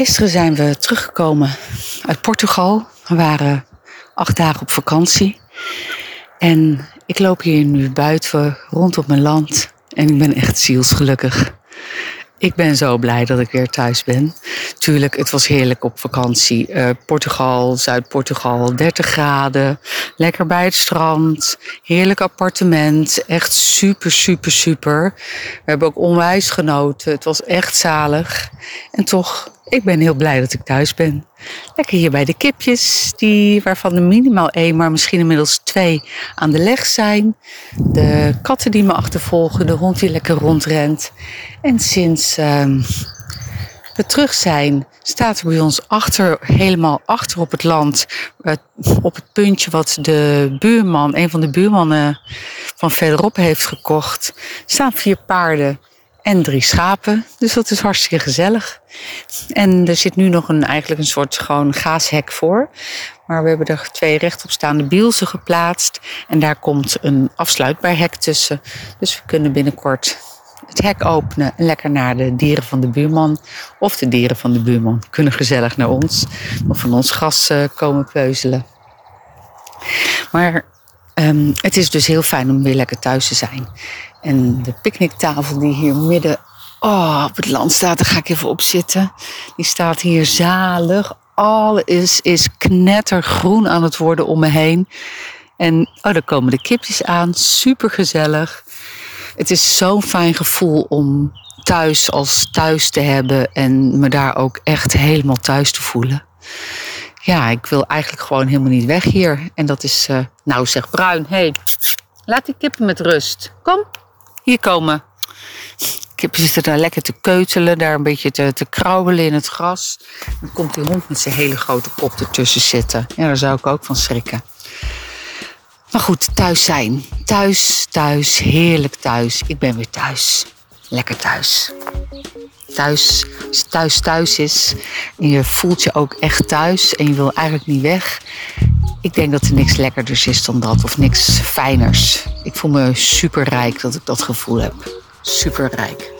Gisteren zijn we teruggekomen uit Portugal. We waren acht dagen op vakantie. En ik loop hier nu buiten rond op mijn land. En ik ben echt zielsgelukkig. Ik ben zo blij dat ik weer thuis ben. Tuurlijk, het was heerlijk op vakantie. Uh, Portugal, Zuid-Portugal, 30 graden. Lekker bij het strand. Heerlijk appartement. Echt super, super, super. We hebben ook onwijs genoten. Het was echt zalig. En toch ik ben heel blij dat ik thuis ben. Lekker hier bij de kipjes, die, waarvan er minimaal één, maar misschien inmiddels twee aan de leg zijn. De katten die me achtervolgen, de hond die lekker rondrent. En sinds uh, we terug zijn, staat bij ons achter, helemaal achter op het land, uh, op het puntje wat de buurman, een van de buurmannen van verderop heeft gekocht, staan vier paarden en drie schapen. Dus dat is hartstikke gezellig. En er zit nu nog een, eigenlijk een soort gewoon gaashek voor. Maar we hebben er twee rechtopstaande bielsen geplaatst. En daar komt een afsluitbaar hek tussen. Dus we kunnen binnenkort het hek openen en lekker naar de dieren van de buurman. Of de dieren van de buurman kunnen gezellig naar ons. Of van ons gras eh, komen peuzelen. Maar um, het is dus heel fijn om weer lekker thuis te zijn. En de picknicktafel die hier midden oh, op het land staat, daar ga ik even op zitten. Die staat hier zalig. Alles is knettergroen aan het worden om me heen. En oh, daar komen de kipjes aan. Super gezellig. Het is zo'n fijn gevoel om thuis als thuis te hebben en me daar ook echt helemaal thuis te voelen. Ja, ik wil eigenlijk gewoon helemaal niet weg hier. En dat is, uh, nou zeg Bruin, hé, hey, laat die kippen met rust. Kom, hier komen. Kippen zitten daar lekker te keutelen, daar een beetje te, te krauwelen in het gras. Dan komt die hond met zijn hele grote kop ertussen zitten. Ja, daar zou ik ook van schrikken. Maar goed, thuis zijn. Thuis, thuis, heerlijk thuis. Ik ben weer thuis. Lekker thuis. Thuis, als thuis thuis is en je voelt je ook echt thuis en je wil eigenlijk niet weg. Ik denk dat er niks lekkerders is dan dat of niks fijners. Ik voel me super rijk dat ik dat gevoel heb. Super rijk.